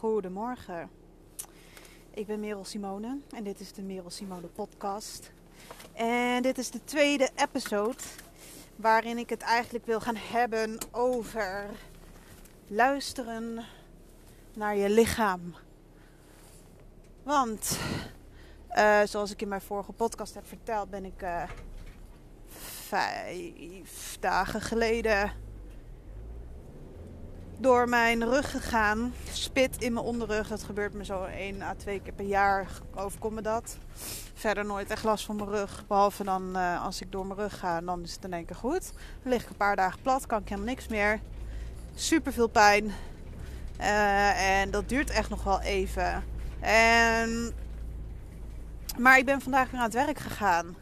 Goedemorgen. Ik ben Merel Simone en dit is de Merel Simone podcast. En dit is de tweede episode waarin ik het eigenlijk wil gaan hebben over luisteren naar je lichaam. Want, uh, zoals ik in mijn vorige podcast heb verteld, ben ik uh, vijf dagen geleden door mijn rug gegaan. Spit in mijn onderrug. Dat gebeurt me zo 1 à 2 keer per jaar. Overkomt me dat. Verder nooit echt last van mijn rug. Behalve dan uh, als ik door mijn rug ga. Dan is het in één keer goed. Dan lig ik een paar dagen plat. Kan ik helemaal niks meer. Super veel pijn. Uh, en dat duurt echt nog wel even. En... Maar ik ben vandaag weer aan het werk gegaan.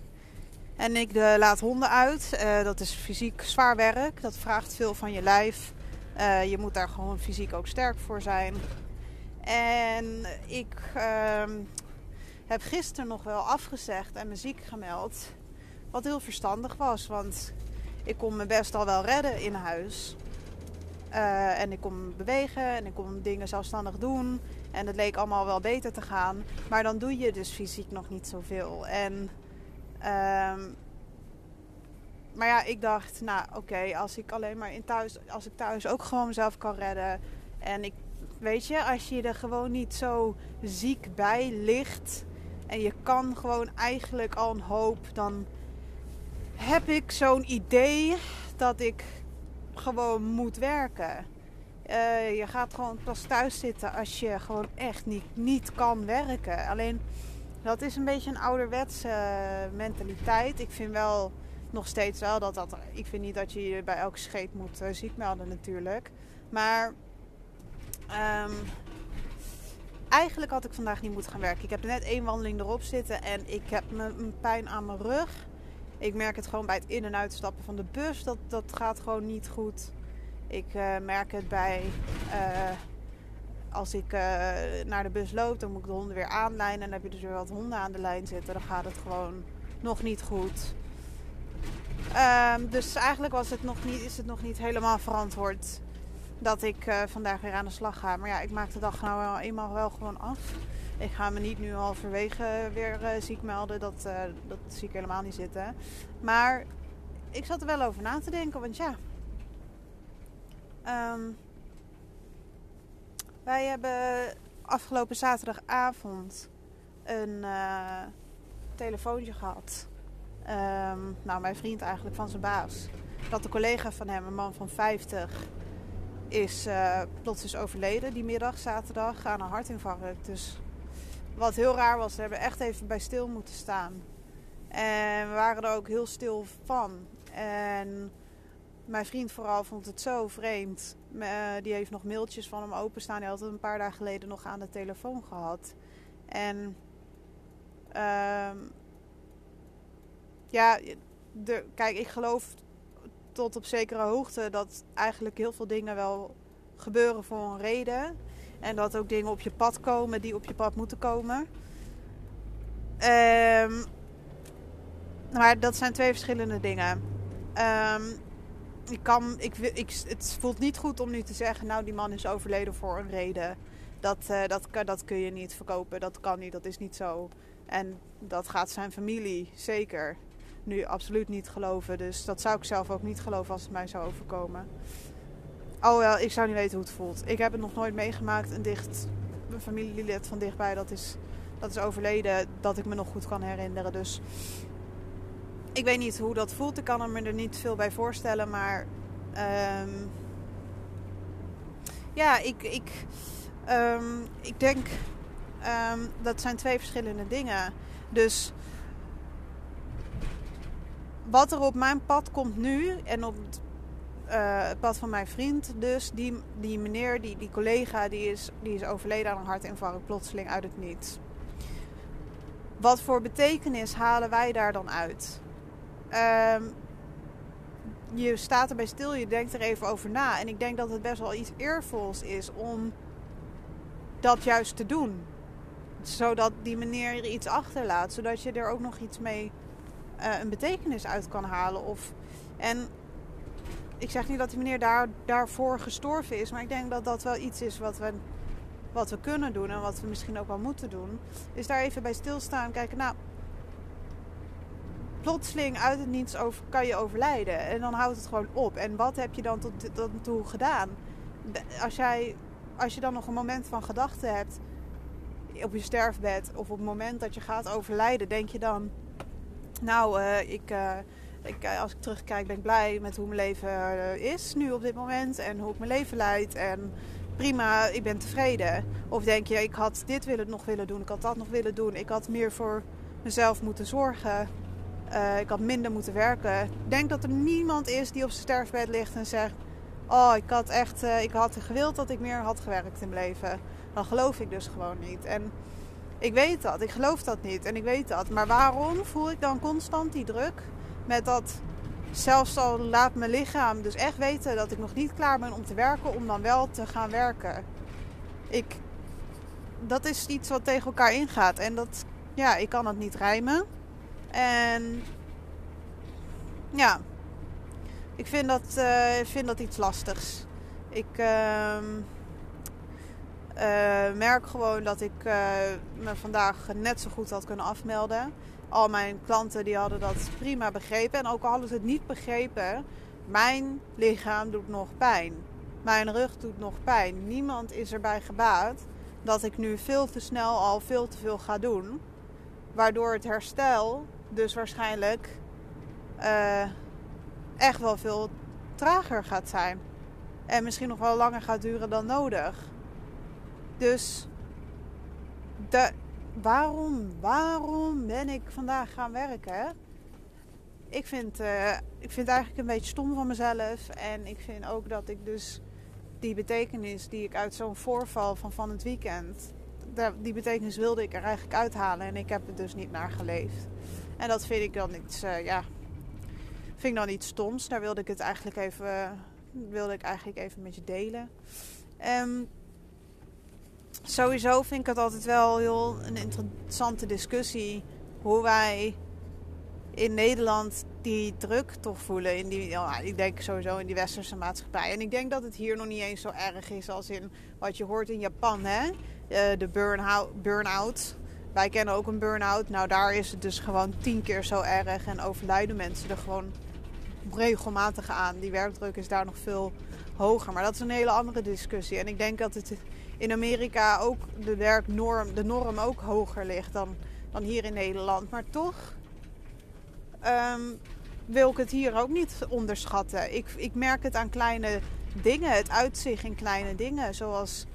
En ik de, laat honden uit. Dat is fysiek zwaar werk. Dat vraagt veel van je lijf. Uh, je moet daar gewoon fysiek ook sterk voor zijn. En ik uh, heb gisteren nog wel afgezegd en me ziek gemeld. Wat heel verstandig was, want ik kon me best al wel redden in huis. Uh, en ik kon bewegen en ik kon dingen zelfstandig doen. En het leek allemaal wel beter te gaan. Maar dan doe je dus fysiek nog niet zoveel. En uh, maar ja, ik dacht, nou oké, als ik alleen maar in thuis, als ik thuis ook gewoon mezelf kan redden. En ik, weet je, als je er gewoon niet zo ziek bij ligt. En je kan gewoon eigenlijk al een hoop. Dan heb ik zo'n idee dat ik gewoon moet werken. Uh, je gaat gewoon pas thuis zitten als je gewoon echt niet, niet kan werken. Alleen dat is een beetje een ouderwetse mentaliteit. Ik vind wel nog steeds wel dat dat. Ik vind niet dat je je bij elke scheet moet uh, ziek melden, natuurlijk. Maar. Um, eigenlijk had ik vandaag niet moeten gaan werken. Ik heb net één wandeling erop zitten en ik heb een pijn aan mijn rug. Ik merk het gewoon bij het in- en uitstappen van de bus. Dat, dat gaat gewoon niet goed. Ik uh, merk het bij. Uh, als ik naar de bus loop, dan moet ik de honden weer aanlijnen. En dan heb je dus weer wat honden aan de lijn zitten. Dan gaat het gewoon nog niet goed. Um, dus eigenlijk was het nog niet, is het nog niet helemaal verantwoord dat ik uh, vandaag weer aan de slag ga. Maar ja, ik maak de dag nou eenmaal wel gewoon af. Ik ga me niet nu halverwege weer uh, ziek melden. Dat, uh, dat zie ik helemaal niet zitten. Maar ik zat er wel over na te denken. Want ja. Um, wij hebben afgelopen zaterdagavond een telefoontje gehad. Um, nou, mijn vriend eigenlijk van zijn baas. Dat de collega van hem, een man van 50, is uh, plots is overleden die middag, zaterdag, aan een hartinfarct. Dus wat heel raar was, we hebben echt even bij stil moeten staan. En we waren er ook heel stil van. En mijn vriend vooral vond het zo vreemd. Uh, die heeft nog mailtjes van hem openstaan. Hij had het een paar dagen geleden nog aan de telefoon gehad. En uh, ja, de, kijk, ik geloof tot op zekere hoogte dat eigenlijk heel veel dingen wel gebeuren voor een reden. En dat ook dingen op je pad komen die op je pad moeten komen. Um, maar dat zijn twee verschillende dingen. Um, ik kan, ik, ik, het voelt niet goed om nu te zeggen, nou die man is overleden voor een reden. Dat, uh, dat, dat kun je niet verkopen, dat kan niet, dat is niet zo. En dat gaat zijn familie zeker nu absoluut niet geloven. Dus dat zou ik zelf ook niet geloven als het mij zou overkomen. Oh wel, ik zou niet weten hoe het voelt. Ik heb het nog nooit meegemaakt. Een dicht een familielid van dichtbij, dat is, dat is overleden. Dat ik me nog goed kan herinneren. Dus ik weet niet hoe dat voelt. Ik kan me er niet veel bij voorstellen. Maar um, ja, ik, ik, um, ik denk um, dat zijn twee verschillende dingen. Dus wat er op mijn pad komt nu en op het uh, pad van mijn vriend, dus die, die meneer, die, die collega, die is, die is overleden aan een hartinfarct plotseling uit het niets. Wat voor betekenis halen wij daar dan uit? Um, je staat erbij stil, je denkt er even over na. En ik denk dat het best wel iets eervols is om dat juist te doen. Zodat die meneer er iets achterlaat, zodat je er ook nog iets mee uh, een betekenis uit kan halen. Of, en ik zeg niet dat die meneer daar, daarvoor gestorven is, maar ik denk dat dat wel iets is wat we wat we kunnen doen en wat we misschien ook wel moeten doen, is daar even bij stilstaan. Kijken, nou, plotseling uit het niets over, kan je overlijden. En dan houdt het gewoon op. En wat heb je dan tot, tot toe gedaan? Als, jij, als je dan nog een moment van gedachte hebt op je sterfbed of op het moment dat je gaat overlijden, denk je dan, nou, uh, ik, uh, ik, uh, als ik terugkijk ben ik blij met hoe mijn leven is nu op dit moment en hoe ik mijn leven leid en prima, ik ben tevreden. Of denk je, ik had dit willen, nog willen doen, ik had dat nog willen doen, ik had meer voor mezelf moeten zorgen. Ik had minder moeten werken. Denk dat er niemand is die op zijn sterfbed ligt en zegt: Oh, ik had echt, ik had gewild dat ik meer had gewerkt in mijn leven. Dan geloof ik dus gewoon niet. En ik weet dat, ik geloof dat niet en ik weet dat. Maar waarom voel ik dan constant die druk met dat zelfs al laat mijn lichaam dus echt weten dat ik nog niet klaar ben om te werken, om dan wel te gaan werken? Ik, dat is iets wat tegen elkaar ingaat en dat, ja, ik kan het niet rijmen. En ja, ik vind dat, uh, vind dat iets lastigs. Ik uh, uh, merk gewoon dat ik uh, me vandaag net zo goed had kunnen afmelden. Al mijn klanten die hadden dat prima begrepen. En ook al hadden ze het niet begrepen, mijn lichaam doet nog pijn. Mijn rug doet nog pijn. Niemand is erbij gebaat dat ik nu veel te snel al veel te veel ga doen. Waardoor het herstel dus waarschijnlijk uh, echt wel veel trager gaat zijn. En misschien nog wel langer gaat duren dan nodig. Dus waarom, waarom ben ik vandaag gaan werken? Ik vind, uh, ik vind het eigenlijk een beetje stom van mezelf. En ik vind ook dat ik dus die betekenis die ik uit zo'n voorval van van het weekend... Die betekenis wilde ik er eigenlijk uithalen. En ik heb het dus niet naar geleefd. En dat vind ik dan iets, uh, ja, vind ik dan iets stoms. Daar wilde ik het eigenlijk even, wilde ik eigenlijk even met je delen. Um, sowieso vind ik het altijd wel heel een interessante discussie hoe wij in Nederland die druk toch voelen. In die, ja, ik denk sowieso in die westerse maatschappij. En ik denk dat het hier nog niet eens zo erg is als in wat je hoort in Japan. Hè? Uh, de burn-out. Wij kennen ook een burn-out. Nou, daar is het dus gewoon tien keer zo erg. En overlijden mensen er gewoon regelmatig aan. Die werkdruk is daar nog veel hoger. Maar dat is een hele andere discussie. En ik denk dat het in Amerika ook de werknorm, de norm ook hoger ligt dan, dan hier in Nederland. Maar toch um, wil ik het hier ook niet onderschatten. Ik, ik merk het aan kleine dingen. Het uitzicht in kleine dingen. Zoals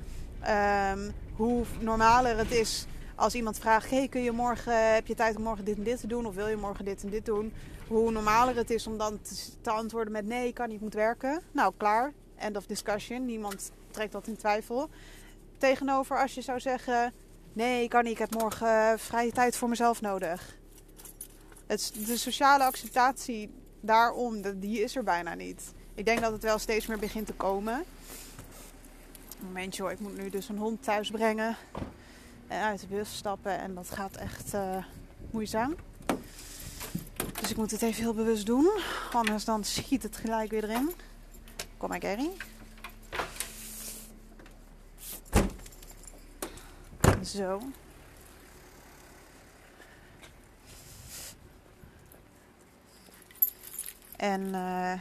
um, hoe normaler het is als iemand vraagt: hey, kun je morgen, heb je tijd om morgen dit en dit te doen? Of wil je morgen dit en dit doen? Hoe normaler het is om dan te, antwoorden met: nee, kan niet, moet werken. Nou, klaar. End of discussion. Niemand trekt dat in twijfel. Tegenover als je zou zeggen: nee, kan niet, ik heb morgen vrije tijd voor mezelf nodig. Het, de sociale acceptatie daarom, die is er bijna niet. Ik denk dat het wel steeds meer begint te komen. Momentje hoor, ik moet nu dus een hond thuis brengen en uit de bus stappen. En dat gaat echt uh, moeizaam. Dus ik moet het even heel bewust doen. Anders dan schiet het gelijk weer erin. Kom maar, Gary. Zo. En uh,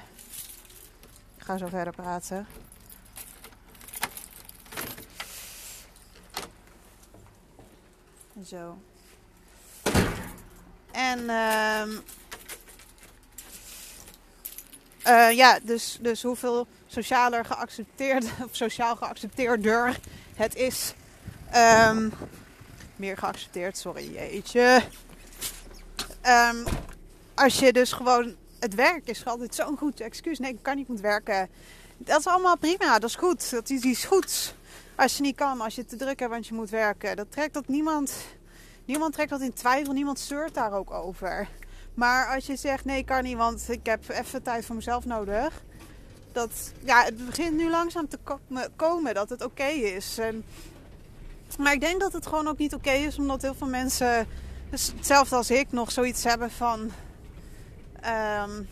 ik ga zo verder praten. Zo. En uh, uh, ja, dus, dus hoeveel socialer geaccepteerd of sociaal geaccepteerder het is. Um, meer geaccepteerd, sorry, jeetje. Um, als je dus gewoon het werk is altijd zo'n goed excuus. Nee, ik kan niet, moet werken. Dat is allemaal prima, dat is goed. Dat is iets goeds. Als je niet kan, als je te druk hebt, want je moet werken. Dat trekt dat niemand. Niemand trekt dat in twijfel. Niemand zeurt daar ook over. Maar als je zegt nee, kan niet, want ik heb even tijd voor mezelf nodig. Dat, ja, het begint nu langzaam te komen dat het oké is. En, maar ik denk dat het gewoon ook niet oké is, omdat heel veel mensen, dus hetzelfde als ik, nog zoiets hebben van. Um,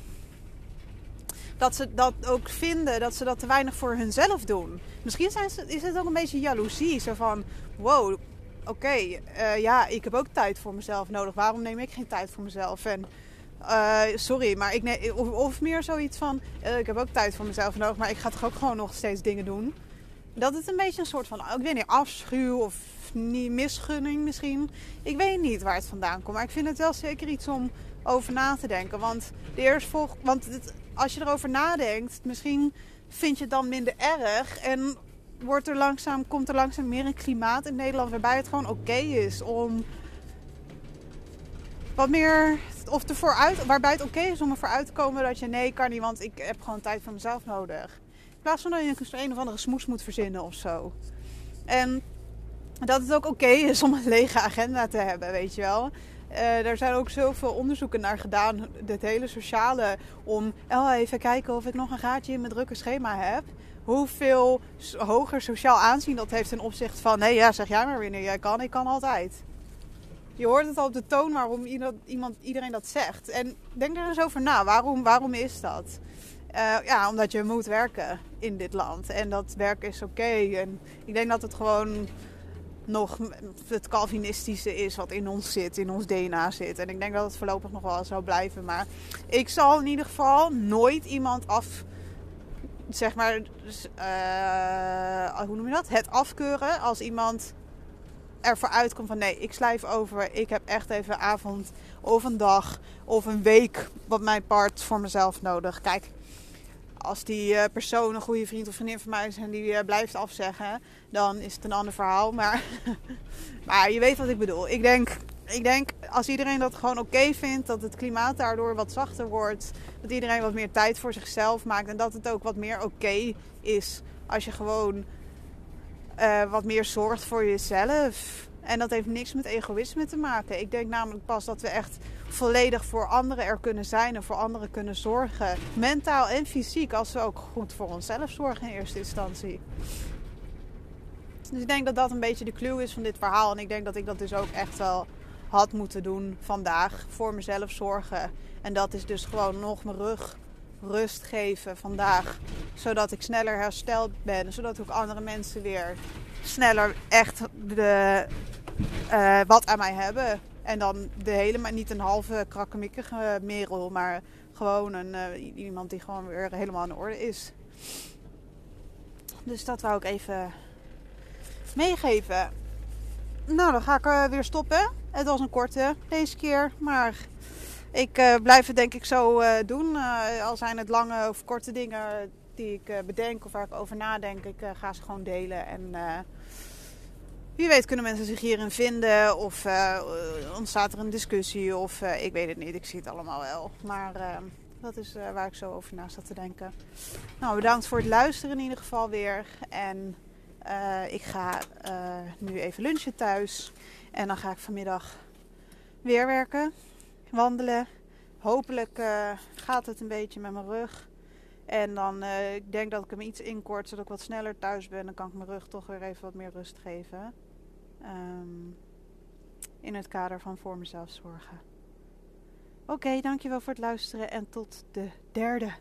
dat ze dat ook vinden, dat ze dat te weinig voor hunzelf doen. Misschien zijn ze, is het ook een beetje jaloezie. Zo van, wow, oké, eh, ja, ik heb ook tijd voor mezelf nodig. Waarom neem ik geen tijd voor mezelf? En uh, sorry, maar ik neem, of, meer zoiets van, uh, ik heb ook tijd voor mezelf nodig, maar ik ga toch ook gewoon nog steeds dingen doen. Dat het een beetje een soort van, ik weet niet, afschuw of niet misgunning misschien. Ik weet niet waar het vandaan komt, maar ik vind het wel zeker iets om over na te denken. Want de eerstvolg, want het, als je erover nadenkt, misschien vind je het dan minder erg en wordt er langzaam, komt er langzaam meer een klimaat in Nederland waarbij het gewoon oké is om wat meer, of ervoor uit, waarbij het oké is om ervoor uit te komen dat je nee kan niet, want ik heb gewoon tijd voor mezelf nodig. In plaats van dat je een of andere smoes moet verzinnen of zo. En dat het ook oké is om een lege agenda te hebben, weet je wel. Er zijn ook zoveel onderzoeken naar gedaan, dit hele sociale, om oh, even kijken of ik nog een gaatje in mijn drukke schema heb. Hoeveel hoger sociaal aanzien dat heeft ten opzichte van, nee ja, zeg jij maar wanneer jij kan, ik kan altijd. Je hoort het al op de toon waarom iemand, iedereen dat zegt. En denk er eens over na, waarom, waarom is dat? Uh, ja, omdat je moet werken in dit land. En dat werk is oké. En ik denk dat het gewoon nog het Calvinistische is wat in ons zit, in ons DNA zit. En ik denk dat het voorlopig nog wel zou blijven. Maar ik zal in ieder geval nooit iemand af. Zeg maar, uh, hoe noem je dat? Het afkeuren als iemand ervoor uitkomt van nee, ik slijf over. Ik heb echt even een avond of een dag of een week wat mijn part voor mezelf nodig. Kijk, als die uh, persoon een goede vriend of vriendin van mij is en die uh, blijft afzeggen, dan is het een ander verhaal. Maar, maar je weet wat ik bedoel. Ik denk, ik denk als iedereen dat gewoon oké vindt, dat het klimaat daardoor wat zachter wordt, dat iedereen wat meer tijd voor zichzelf maakt en dat het ook wat meer oké is als je gewoon uh, wat meer zorgt voor jezelf. En dat heeft niks met egoïsme te maken. Ik denk namelijk pas dat we echt volledig voor anderen er kunnen zijn en voor anderen kunnen zorgen. Mentaal en fysiek, als we ook goed voor onszelf zorgen in eerste instantie. Dus ik denk dat dat een beetje de clue is van dit verhaal. En ik denk dat ik dat dus ook echt wel had moeten doen vandaag. Voor mezelf zorgen. En dat is dus gewoon nog mijn rug rust geven vandaag. Zodat ik sneller hersteld ben. Zodat ook andere mensen weer sneller echt de, uh, wat aan mij hebben. En dan de hele, maar niet een halve krakkemikkige merel, maar gewoon een, uh, iemand die gewoon weer helemaal in orde is. Dus dat wou ik even meegeven. Nou, dan ga ik uh, weer stoppen. Het was een korte deze keer, maar ik blijf het denk ik zo doen. Al zijn het lange of korte dingen die ik bedenk of waar ik over nadenk, ik ga ze gewoon delen. En wie weet kunnen mensen zich hierin vinden of ontstaat er een discussie of ik weet het niet. Ik zie het allemaal wel. Maar dat is waar ik zo over na zat te denken. Nou, bedankt voor het luisteren in ieder geval weer. En ik ga nu even lunchen thuis. En dan ga ik vanmiddag weer werken wandelen. Hopelijk gaat het een beetje met mijn rug. En dan, uh, ik denk dat ik hem iets inkort, zodat ik wat sneller thuis ben. Dan kan ik mijn rug toch weer even wat meer rust geven. Um, in het kader van voor mezelf zorgen. Oké, dankjewel voor het luisteren en tot de derde.